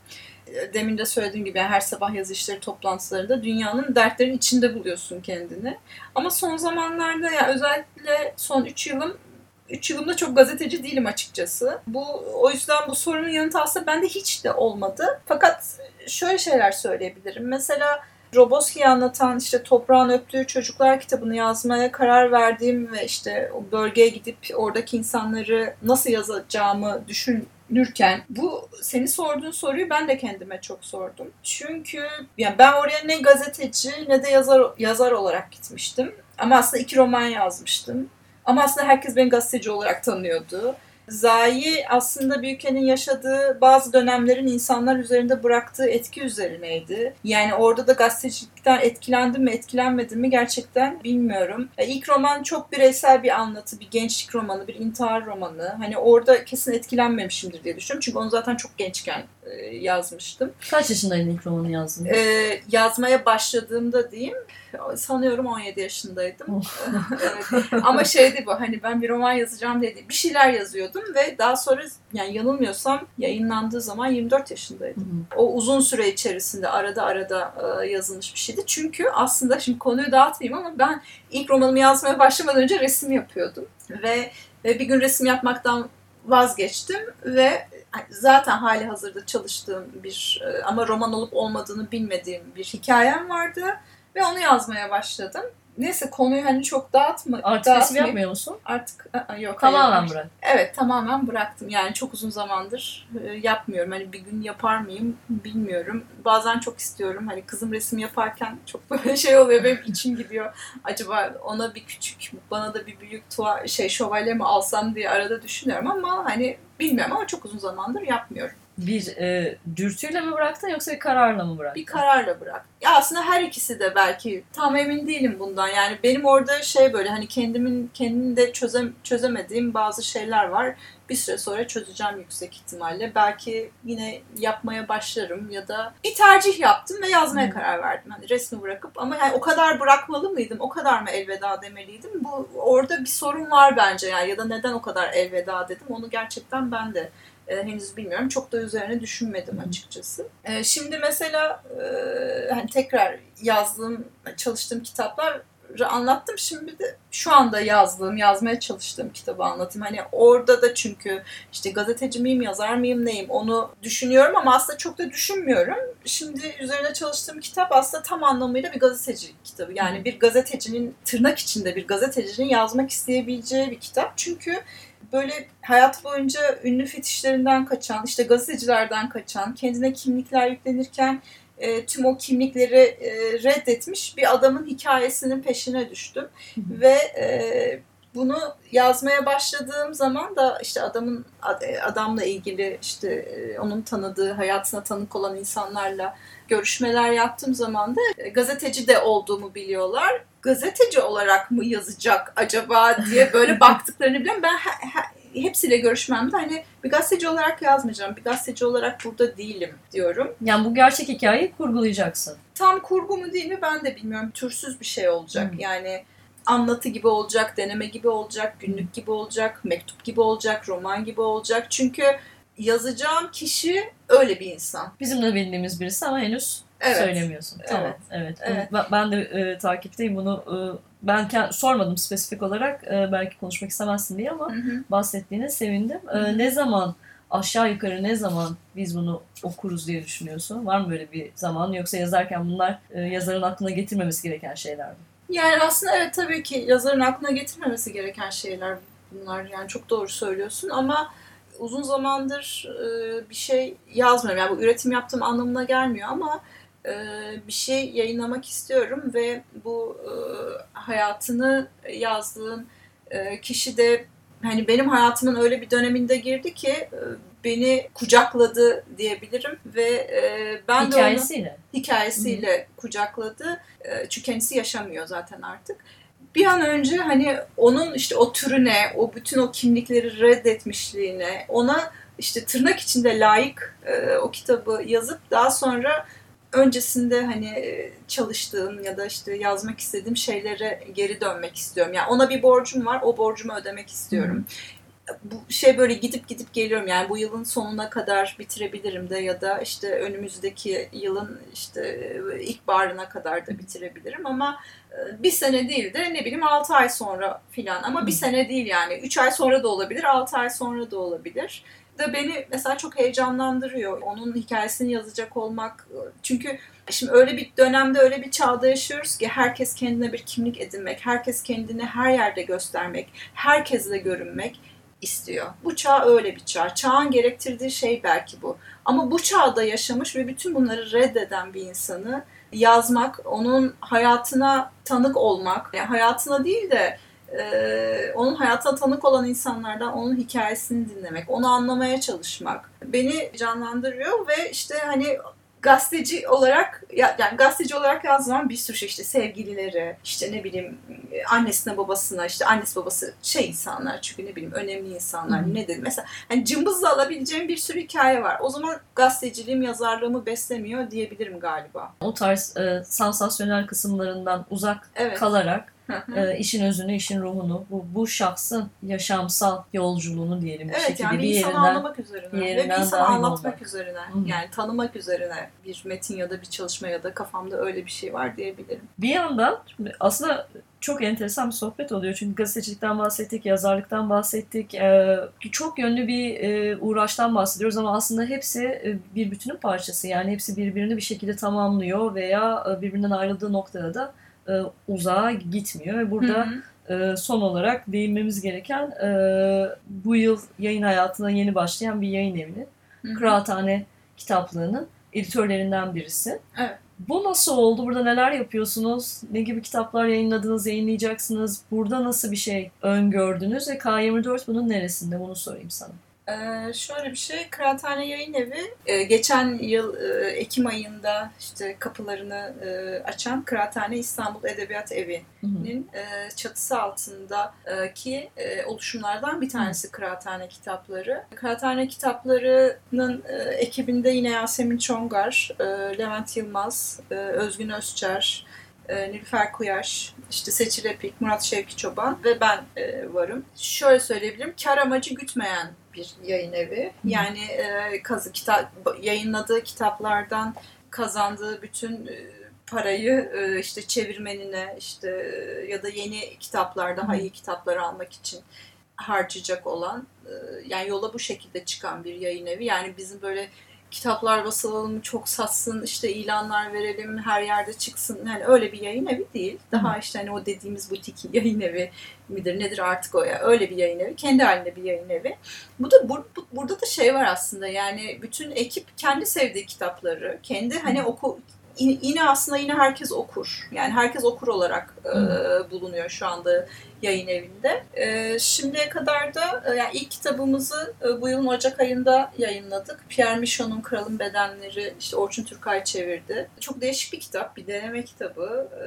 E, Demin de söylediğim gibi yani her sabah yazı işleri toplantılarında dünyanın dertlerinin içinde buluyorsun kendini. Ama son zamanlarda ya özellikle son 3 yılım 3 yılımda çok gazeteci değilim açıkçası. Bu o yüzden bu sorunun yanıtı aslında bende hiç de olmadı. Fakat şöyle şeyler söyleyebilirim. Mesela Roboski'yi anlatan işte Toprağın Öptüğü Çocuklar kitabını yazmaya karar verdiğim ve işte o bölgeye gidip oradaki insanları nasıl yazacağımı düşünürken bu seni sorduğun soruyu ben de kendime çok sordum. Çünkü yani ben oraya ne gazeteci ne de yazar yazar olarak gitmiştim. Ama aslında iki roman yazmıştım. Ama aslında herkes beni gazeteci olarak tanıyordu. Zayi aslında Büyüken'in yaşadığı bazı dönemlerin insanlar üzerinde bıraktığı etki üzerineydi. Yani orada da gazetecilikten etkilendim mi etkilenmedim mi gerçekten bilmiyorum. E, İlk roman çok bireysel bir anlatı, bir gençlik romanı, bir intihar romanı. Hani orada kesin etkilenmemişimdir diye düşünüyorum. Çünkü onu zaten çok gençken e, yazmıştım. Kaç yaşındaydın ilk romanı yazdın? E, yazmaya başladığımda diyeyim sanıyorum 17 yaşındaydım. evet. Ama şeydi bu hani ben bir roman yazacağım dedi. Bir şeyler yazıyordum ve daha sonra yani yanılmıyorsam yayınlandığı zaman 24 yaşındaydım. Hı hı. O uzun süre içerisinde arada arada e, yazılmış bir şeydi. Çünkü aslında şimdi konuyu dağıtmayayım ama ben ilk romanımı yazmaya başlamadan önce resim yapıyordum. Ve, ve bir gün resim yapmaktan vazgeçtim ve zaten hali hazırda çalıştığım bir e, ama roman olup olmadığını bilmediğim bir hikayem vardı ve onu yazmaya başladım. Neyse konuyu hani çok dağıtma, Artık resim yapmıyor musun? Artık ı-ı, yok. Tamamen hayır. bırak. Evet tamamen bıraktım. Yani çok uzun zamandır e, yapmıyorum. Hani bir gün yapar mıyım bilmiyorum. Bazen çok istiyorum. Hani kızım resim yaparken çok böyle şey oluyor. Benim içim gidiyor. Acaba ona bir küçük, bana da bir büyük tuva, şey şövalye mi alsam diye arada düşünüyorum ama hani bilmiyorum ama çok uzun zamandır yapmıyorum. Bir e, dürtüyle mi bıraktın yoksa bir kararla mı bıraktın? Bir kararla bırak. Ya aslında her ikisi de belki tam emin değilim bundan. Yani benim orada şey böyle hani kendimin kendimi de çözem, çözemediğim bazı şeyler var. Bir süre sonra çözeceğim yüksek ihtimalle. Belki yine yapmaya başlarım ya da bir tercih yaptım ve yazmaya Hı. karar verdim. Hani resmi bırakıp ama yani o kadar bırakmalı mıydım? O kadar mı elveda demeliydim? Bu orada bir sorun var bence yani ya da neden o kadar elveda dedim? Onu gerçekten ben de e, henüz bilmiyorum. Çok da üzerine düşünmedim açıkçası. E, şimdi mesela e, hani tekrar yazdığım, çalıştığım kitaplar anlattım. Şimdi de şu anda yazdığım, yazmaya çalıştığım kitabı anlatayım. Hani orada da çünkü işte gazeteci miyim, yazar mıyım, neyim onu düşünüyorum ama aslında çok da düşünmüyorum. Şimdi üzerine çalıştığım kitap aslında tam anlamıyla bir gazetecilik kitabı. Yani bir gazetecinin, tırnak içinde bir gazetecinin yazmak isteyebileceği bir kitap. Çünkü böyle hayat boyunca ünlü fetişlerinden kaçan, işte gazetecilerden kaçan, kendine kimlikler yüklenirken e, tüm o kimlikleri e, reddetmiş bir adamın hikayesinin peşine düştüm. Ve e, bunu yazmaya başladığım zaman da işte adamın e, adamla ilgili işte e, onun tanıdığı hayatına tanık olan insanlarla görüşmeler yaptığım zaman da e, gazeteci de olduğumu biliyorlar. Gazeteci olarak mı yazacak acaba diye böyle baktıklarını biliyorum. Ben he, he, hepsiyle görüşmemde hani bir gazeteci olarak yazmayacağım. Bir gazeteci olarak burada değilim diyorum. Yani bu gerçek hikayeyi kurgulayacaksın. Tam kurgu mu değil mi ben de bilmiyorum. Türsüz bir şey olacak. Hmm. Yani anlatı gibi olacak, deneme gibi olacak, günlük gibi olacak, mektup gibi olacak, roman gibi olacak. Çünkü yazacağım kişi öyle bir insan. Bizim de bildiğimiz birisi ama henüz evet. söylemiyorsun. Tamam. Evet. evet. evet. Ben de e, takipteyim bunu. E, ben kend, sormadım spesifik olarak. E, belki konuşmak istemezsin diye ama hı hı. bahsettiğine sevindim. E. Ne zaman aşağı yukarı ne zaman biz bunu okuruz diye düşünüyorsun? Var mı böyle bir zaman yoksa yazarken bunlar e, yazarın aklına getirmemesi gereken şeyler mi? Yani aslında evet tabii ki yazarın aklına getirmemesi gereken şeyler bunlar. Yani çok doğru söylüyorsun ama uzun zamandır e, bir şey yazmıyorum. Yani bu üretim yaptığım anlamına gelmiyor ama bir şey yayınlamak istiyorum ve bu e, hayatını yazdığım e, kişi de hani benim hayatımın öyle bir döneminde girdi ki e, beni kucakladı diyebilirim ve e, ben hikayesiyle. de onu hikayesiyle Hı. kucakladı. E, çünkü kendisi yaşamıyor zaten artık. Bir an önce hani onun işte o türüne, o bütün o kimlikleri reddetmişliğine, ona işte tırnak içinde layık e, o kitabı yazıp daha sonra öncesinde hani e, çalıştığım ya da işte yazmak istediğim şeylere geri dönmek istiyorum. Yani ona bir borcum var, o borcumu ödemek istiyorum. Bu şey böyle gidip gidip geliyorum. Yani bu yılın sonuna kadar bitirebilirim de ya da işte önümüzdeki yılın işte ilkbaharına kadar da bitirebilirim ama e, bir sene değil de ne bileyim 6 ay sonra filan ama bir sene değil yani 3 ay sonra da olabilir 6 ay sonra da olabilir da beni mesela çok heyecanlandırıyor. Onun hikayesini yazacak olmak. Çünkü şimdi öyle bir dönemde öyle bir çağda yaşıyoruz ki herkes kendine bir kimlik edinmek, herkes kendini her yerde göstermek, herkesle görünmek istiyor. Bu çağ öyle bir çağ. Çağın gerektirdiği şey belki bu. Ama bu çağda yaşamış ve bütün bunları reddeden bir insanı yazmak, onun hayatına tanık olmak, yani hayatına değil de e, onun hayata tanık olan insanlardan onun hikayesini dinlemek, onu anlamaya çalışmak beni canlandırıyor ve işte hani gazeteci olarak yani gazeteci olarak yazdığım bir sürü şey işte sevgilileri işte ne bileyim annesine babasına işte annesi babası şey insanlar çünkü ne bileyim önemli insanlar hmm. ne dedim mesela hani cımbızla alabileceğim bir sürü hikaye var. O zaman gazeteciliğim yazarlığımı beslemiyor diyebilirim galiba. O tarz e, sansasyonel kısımlarından uzak evet. kalarak e, işin özünü, işin ruhunu, bu, bu şahsın yaşamsal yolculuğunu diyelim. Evet şekilde. yani bir, bir yerinden, anlamak üzerine bir ve bir insanı anlatmak olmak. üzerine. Hı. Yani tanımak üzerine bir metin ya da bir çalışma ya da kafamda öyle bir şey var diyebilirim. Bir yandan aslında çok enteresan bir sohbet oluyor. Çünkü gazetecilikten bahsettik, yazarlıktan bahsettik. Ee, çok yönlü bir e, uğraştan bahsediyoruz ama aslında hepsi e, bir bütünün parçası. Yani hepsi birbirini bir şekilde tamamlıyor veya e, birbirinden ayrıldığı noktada da e, uzağa gitmiyor ve burada hı hı. E, son olarak değinmemiz gereken e, bu yıl yayın hayatına yeni başlayan bir yayın evinin hı hı. Kıraathane kitaplığının editörlerinden birisi. Evet. Bu nasıl oldu? Burada neler yapıyorsunuz? Ne gibi kitaplar yayınladınız, yayınlayacaksınız? Burada nasıl bir şey öngördünüz ve K24 bunun neresinde? Bunu sorayım sana. Ee, şöyle bir şey, Kıraathane Yayın Evi e, geçen yıl e, Ekim ayında işte kapılarını e, açan Kıraathane İstanbul Edebiyat Evi'nin e, çatısı altındaki e, oluşumlardan bir tanesi Kıraathane Kitapları. Kıraathane Kitapları'nın e, ekibinde yine Yasemin Çongar, e, Levent Yılmaz, e, Özgün Özçer, e, Nilüfer Kuyaş, işte Seçil Epik, Murat Şevki Çoban ve ben e, varım. Şöyle söyleyebilirim, kar amacı gütmeyen bir yayın evi. Yani e, kazı kitap yayınladığı kitaplardan kazandığı bütün e, parayı e, işte çevirmenine işte ya da yeni kitaplar daha iyi kitapları almak için harcayacak olan yani yola bu şekilde çıkan bir yayın evi. Yani bizim böyle kitaplar basılalım, çok satsın, işte ilanlar verelim, her yerde çıksın. Yani öyle bir yayın evi değil. Daha Hı. işte hani o dediğimiz butik yayın evi midir nedir artık o ya. Öyle bir yayın evi. Kendi halinde bir yayın evi. Bu da bu, bu, burada da şey var aslında yani bütün ekip kendi sevdiği kitapları, kendi hani oku yine aslında yine herkes okur. Yani herkes okur olarak e, bulunuyor şu anda yayın evinde. E, şimdiye kadar da e, yani ilk kitabımızı e, bu yılın Ocak ayında yayınladık. Pierre Michon'un Kralın Bedenleri işte Orçun Türkay çevirdi. Çok değişik bir kitap, bir deneme kitabı. E,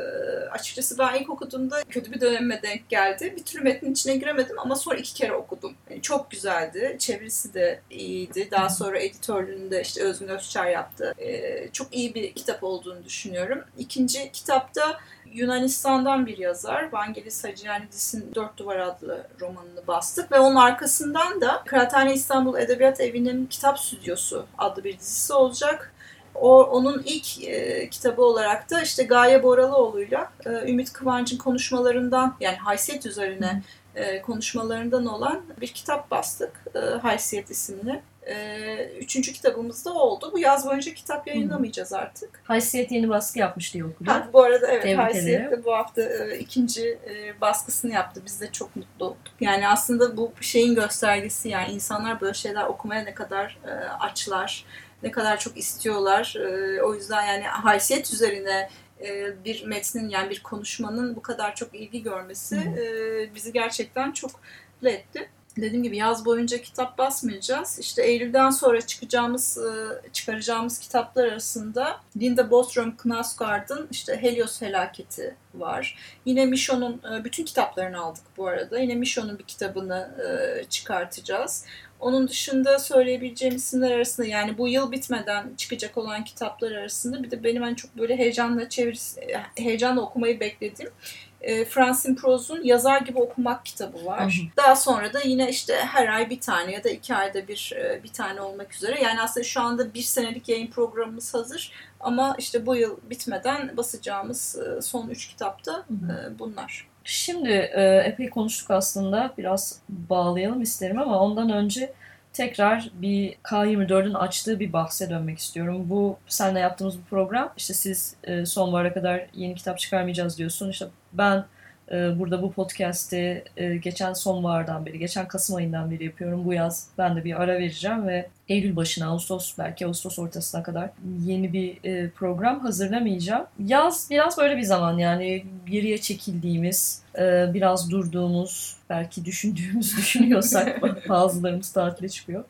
açıkçası ben ilk okuduğumda kötü bir döneme denk geldi. Bir türlü metnin içine giremedim ama sonra iki kere okudum. Yani çok güzeldi. Çevirisi de iyiydi. Daha sonra editörlüğünü de işte Özgün Özçer yaptı. E, çok iyi bir kitap olduğunu düşünüyorum. İkinci kitapta Yunanistan'dan bir yazar Vangelis Hacıyanidis'in Dört Duvar adlı romanını bastık ve onun arkasından da Kıraathane İstanbul Edebiyat Evi'nin Kitap Stüdyosu adlı bir dizisi olacak. O, onun ilk e, kitabı olarak da işte Gaye Boralıoğlu'yla e, Ümit Kıvanç'ın konuşmalarından yani haysiyet üzerine e, konuşmalarından olan bir kitap bastık. E, haysiyet isimli. Ee, üçüncü kitabımız da oldu. Bu yaz boyunca kitap yayınlamayacağız artık. Haysiyet yeni baskı yapmış diye okudum. Ha, bu arada evet Tebrik Haysiyet de bu hafta e, ikinci e, baskısını yaptı. Biz de çok mutlu olduk. Yani aslında bu şeyin göstergesi yani insanlar böyle şeyler okumaya ne kadar e, açlar, ne kadar çok istiyorlar. E, o yüzden yani haysiyet üzerine e, bir metnin yani bir konuşmanın bu kadar çok ilgi görmesi e, bizi gerçekten çok mutlu etti dediğim gibi yaz boyunca kitap basmayacağız. İşte Eylül'den sonra çıkacağımız, e, çıkaracağımız kitaplar arasında Linda Bostrom Knausgaard'ın işte Helios Felaketi var. Yine Michon'un e, bütün kitaplarını aldık bu arada. Yine Michon'un bir kitabını e, çıkartacağız. Onun dışında söyleyebileceğim isimler arasında yani bu yıl bitmeden çıkacak olan kitaplar arasında bir de benim en çok böyle heyecanla çevir heyecanla okumayı beklediğim e, Francine Proz'un Yazar Gibi Okumak kitabı var. Hı hı. Daha sonra da yine işte her ay bir tane ya da iki ayda bir e, bir tane olmak üzere. Yani aslında şu anda bir senelik yayın programımız hazır. Ama işte bu yıl bitmeden basacağımız e, son üç kitapta e, bunlar. Şimdi e, epey konuştuk aslında. Biraz bağlayalım isterim ama ondan önce tekrar bir K24'ün açtığı bir bahse dönmek istiyorum. Bu seninle yaptığımız bu program işte siz e, sonbahara kadar yeni kitap çıkarmayacağız diyorsun. İşte ben e, burada bu podcast'i e, geçen sonbahardan beri, geçen Kasım ayından beri yapıyorum. Bu yaz ben de bir ara vereceğim ve Eylül başına, Ağustos belki Ağustos ortasına kadar yeni bir e, program hazırlamayacağım. Yaz biraz böyle bir zaman yani geriye çekildiğimiz, e, biraz durduğumuz, belki düşündüğümüz düşünüyorsak bazılarımız tatile çıkıyor.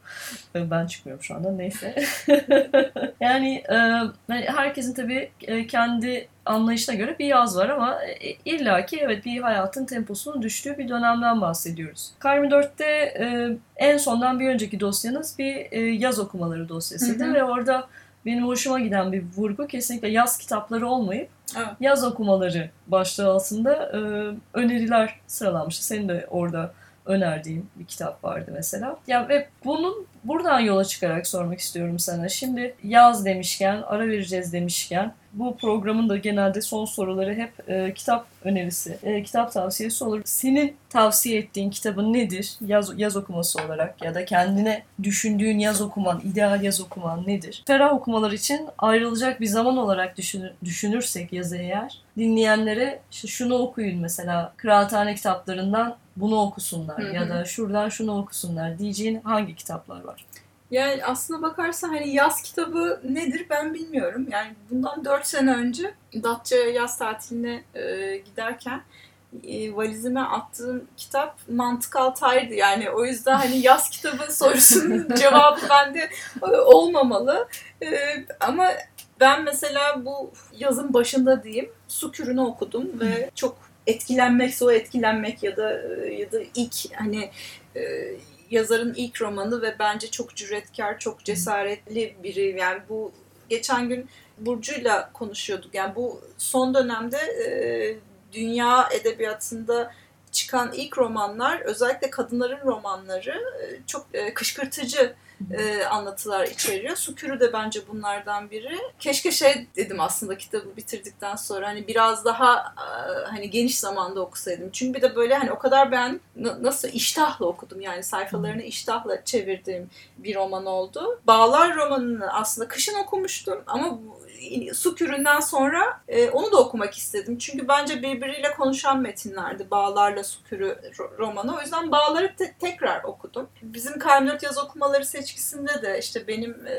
Ben çıkmıyorum şu anda neyse. yani e, hani herkesin tabii e, kendi anlayışına göre bir yaz var ama e, illaki evet bir hayatın temposunun düştüğü bir dönemden bahsediyoruz. Kar 4'te e, en sondan bir önceki dosyanız bir yaz okumaları dosyasıydı hı hı. ve orada benim hoşuma giden bir vurgu kesinlikle yaz kitapları olmayıp evet. yaz okumaları başlığı altında e, öneriler sıralanmıştı. Senin de orada önerdiğin bir kitap vardı mesela. Ya ve bunun buradan yola çıkarak sormak istiyorum sana. Şimdi yaz demişken, ara vereceğiz demişken bu programın da genelde son soruları hep e, kitap önerisi, e, kitap tavsiyesi olur. Senin tavsiye ettiğin kitabın nedir? Yaz, yaz okuması olarak ya da kendine düşündüğün yaz okuman, ideal yaz okuman nedir? Ferah okumalar için ayrılacak bir zaman olarak düşünür, düşünürsek yazı eğer, dinleyenlere şunu okuyun mesela kıraathane kitaplarından bunu okusunlar hı hı. ya da şuradan şunu okusunlar diyeceğin hangi kitaplar var? Yani aslına bakarsan hani yaz kitabı nedir ben bilmiyorum. Yani bundan 4 sene önce Datça'ya yaz tatiline e, giderken e, valizime attığım kitap Mantık Altay'dı. Yani o yüzden hani yaz kitabı sorusunun cevabı bende olmamalı. E, ama ben mesela bu yazın başında diyeyim Su Kürünü okudum ve çok etkilenmek, o etkilenmek ya da e, ya da ilk hani e, yazarın ilk romanı ve bence çok cüretkar, çok cesaretli biri. Yani bu geçen gün Burcu'yla konuşuyorduk. Yani bu son dönemde e, dünya edebiyatında çıkan ilk romanlar özellikle kadınların romanları e, çok e, kışkırtıcı e, anlatılar içeriyor. Sukürü de bence bunlardan biri. Keşke şey dedim aslında kitabı bitirdikten sonra hani biraz daha e, hani geniş zamanda okusaydım. Çünkü bir de böyle hani o kadar ben nasıl iştahla okudum yani sayfalarını iştahla çevirdiğim bir roman oldu. Bağlar romanını aslında kışın okumuştum ama su küründen sonra e, onu da okumak istedim. Çünkü bence birbiriyle konuşan metinlerdi. Bağlarla su kürü romanı. O yüzden Bağlar'ı te- tekrar okudum. Bizim Kalmiyot yaz okumaları seçkisinde de işte benim e,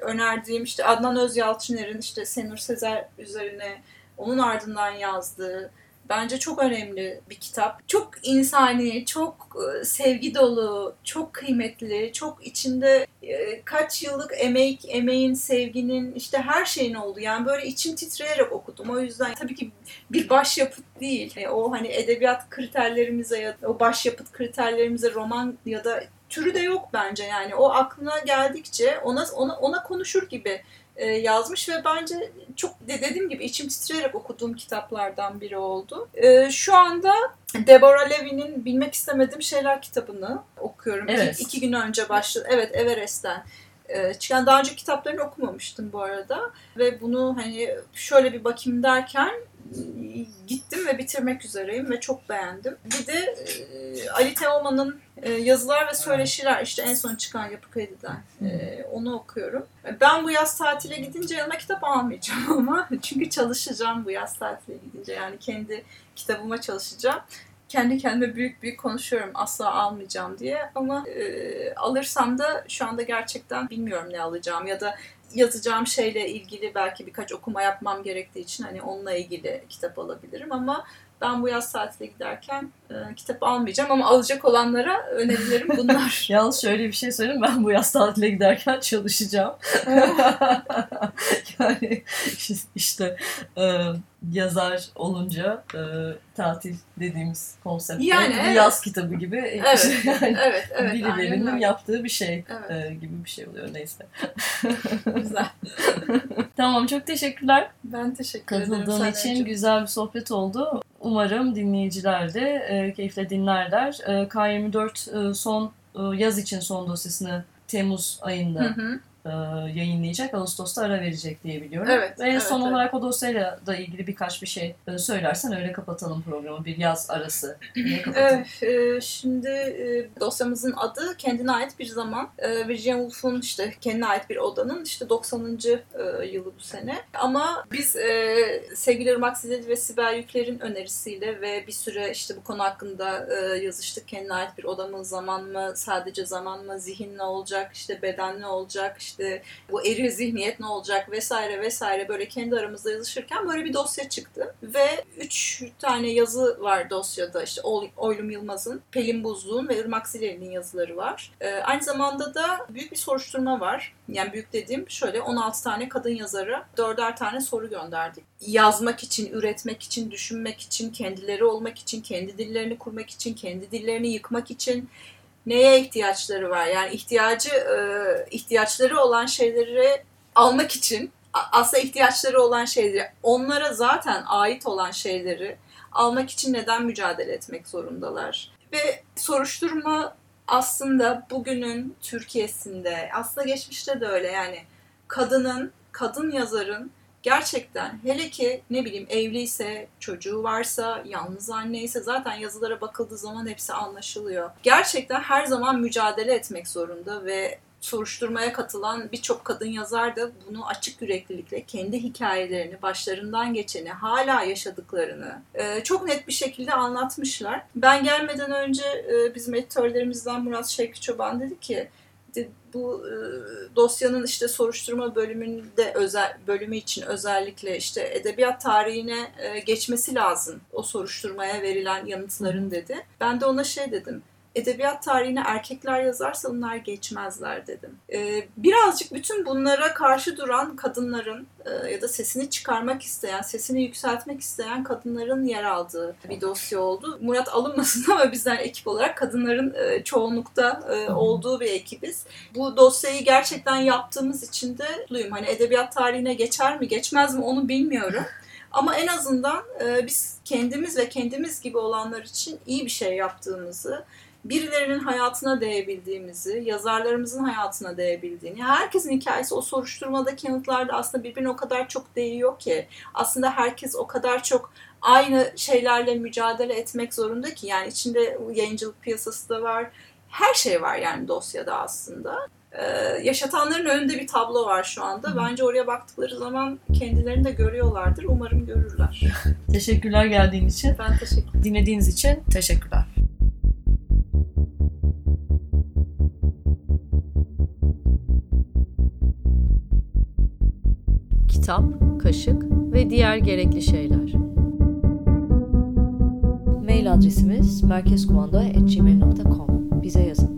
önerdiğim işte Adnan Özyalçıner'in işte Senur Sezer üzerine onun ardından yazdığı Bence çok önemli bir kitap. Çok insani, çok e, sevgi dolu, çok kıymetli, çok içinde e, kaç yıllık emek, emeğin, sevginin işte her şeyin oldu. Yani böyle içim titreyerek okudum. O yüzden tabii ki bir başyapıt değil. E, o hani edebiyat kriterlerimize ya o başyapıt kriterlerimize roman ya da türü de yok bence yani. O aklına geldikçe ona ona ona konuşur gibi e, yazmış ve bence çok dediğim gibi içim titreyerek okuduğum kitaplardan biri oldu. E, şu anda Deborah Levy'nin Bilmek istemediğim Şeyler kitabını okuyorum. Evet. İki, iki gün önce başladı. Evet Everest'ten e, çıkan daha önce kitaplarını okumamıştım bu arada ve bunu hani şöyle bir bakayım derken gittim ve bitirmek üzereyim ve çok beğendim. Bir de e, Ali Teoman'ın e, yazılar ve söyleşiler işte en son çıkan Yapı Kredi'den e, onu okuyorum. Ben bu yaz tatile gidince yanıma kitap almayacağım ama çünkü çalışacağım bu yaz tatile gidince yani kendi kitabıma çalışacağım kendi kendime büyük büyük konuşuyorum asla almayacağım diye ama e, alırsam da şu anda gerçekten bilmiyorum ne alacağım ya da yazacağım şeyle ilgili belki birkaç okuma yapmam gerektiği için hani onunla ilgili kitap alabilirim ama ben bu yaz tatile giderken e, kitap almayacağım ama alacak olanlara önerilerim bunlar. Yalnız şöyle bir şey söyleyeyim ben bu yaz tatile giderken çalışacağım. yani işte e, yazar olunca e, tatil dediğimiz konseptte yani, bir evet. yaz kitabı gibi evet, yani evet, evet, birilerinin yaptığı bir şey evet. e, gibi bir şey oluyor neyse. Güzel. tamam çok teşekkürler. Ben teşekkür ederim. Katıldığın için güzel bir sohbet oldu. Umarım dinleyiciler de e, keyifle dinlerler. E, K24 e, son e, yaz için son dosyasını Temmuz ayında Hı hı. E, yayınlayacak. Ağustos'ta ara verecek diye biliyorum. Evet, Ve evet, son evet. olarak o dosyayla da ilgili birkaç bir şey e, söylersen öyle kapatalım programı. Bir yaz arası. Evet, e, şimdi e, dosyamızın adı kendine ait bir zaman. E, Virginia Woolf'un işte kendine ait bir odanın işte 90. e, yılı bu sene. Ama biz e, sevgili Irmak Zileli ve Sibel Yükler'in önerisiyle ve bir süre işte bu konu hakkında e, yazıştık. Kendine ait bir oda mı, zaman mı, sadece zaman mı, zihin ne olacak, işte beden ne olacak, işte bu eri zihniyet ne olacak vesaire vesaire böyle kendi aramızda yazışırken böyle bir dosya çıktı. Ve üç tane yazı var dosyada işte Oy- Oylum Yılmaz'ın, Pelin Buzluğ'un ve Irmak Zileli'nin yazıları var. Ee, aynı zamanda da büyük bir soruşturma var. Yani büyük dediğim şöyle 16 tane kadın yazarı dörder tane soru gönderdik. Yazmak için, üretmek için, düşünmek için, kendileri olmak için, kendi dillerini kurmak için, kendi dillerini yıkmak için neye ihtiyaçları var? Yani ihtiyacı e, ihtiyaçları olan şeyleri almak için aslında ihtiyaçları olan şeyleri, onlara zaten ait olan şeyleri almak için neden mücadele etmek zorundalar? Ve soruşturma aslında bugünün Türkiye'sinde, aslında geçmişte de öyle yani kadının, kadın yazarın gerçekten hele ki ne bileyim evliyse, çocuğu varsa, yalnız anneyse zaten yazılara bakıldığı zaman hepsi anlaşılıyor. Gerçekten her zaman mücadele etmek zorunda ve soruşturmaya katılan birçok kadın yazar da bunu açık yüreklilikle kendi hikayelerini, başlarından geçeni, hala yaşadıklarını e, çok net bir şekilde anlatmışlar. Ben gelmeden önce e, bizim editörlerimizden Murat Şevki Çoban dedi ki bu e, dosyanın işte soruşturma bölümünde özel bölümü için özellikle işte edebiyat tarihine e, geçmesi lazım o soruşturmaya verilen yanıtların dedi. Ben de ona şey dedim edebiyat tarihine erkekler yazarsa bunlar geçmezler dedim. Ee, birazcık bütün bunlara karşı duran kadınların e, ya da sesini çıkarmak isteyen, sesini yükseltmek isteyen kadınların yer aldığı bir dosya oldu. Murat alınmasın ama bizden ekip olarak kadınların e, çoğunlukta e, olduğu bir ekibiz. Bu dosyayı gerçekten yaptığımız için de mutluyum. Hani edebiyat tarihine geçer mi geçmez mi onu bilmiyorum. Ama en azından e, biz kendimiz ve kendimiz gibi olanlar için iyi bir şey yaptığımızı, birilerinin hayatına değebildiğimizi, yazarlarımızın hayatına değebildiğini, herkesin hikayesi o soruşturmadaki yanıtlarda aslında birbirine o kadar çok değiyor ki aslında herkes o kadar çok aynı şeylerle mücadele etmek zorunda ki yani içinde yayıncılık piyasası da var, her şey var yani dosyada aslında. Ee, yaşatanların önünde bir tablo var şu anda. Bence oraya baktıkları zaman kendilerini de görüyorlardır. Umarım görürler. Teşekkürler geldiğin için. Ben teşekkür Dinlediğiniz için teşekkürler. Kitap, kaşık ve diğer gerekli şeyler. Mail adresimiz merkezkumanda.gmail.com Bize yazın.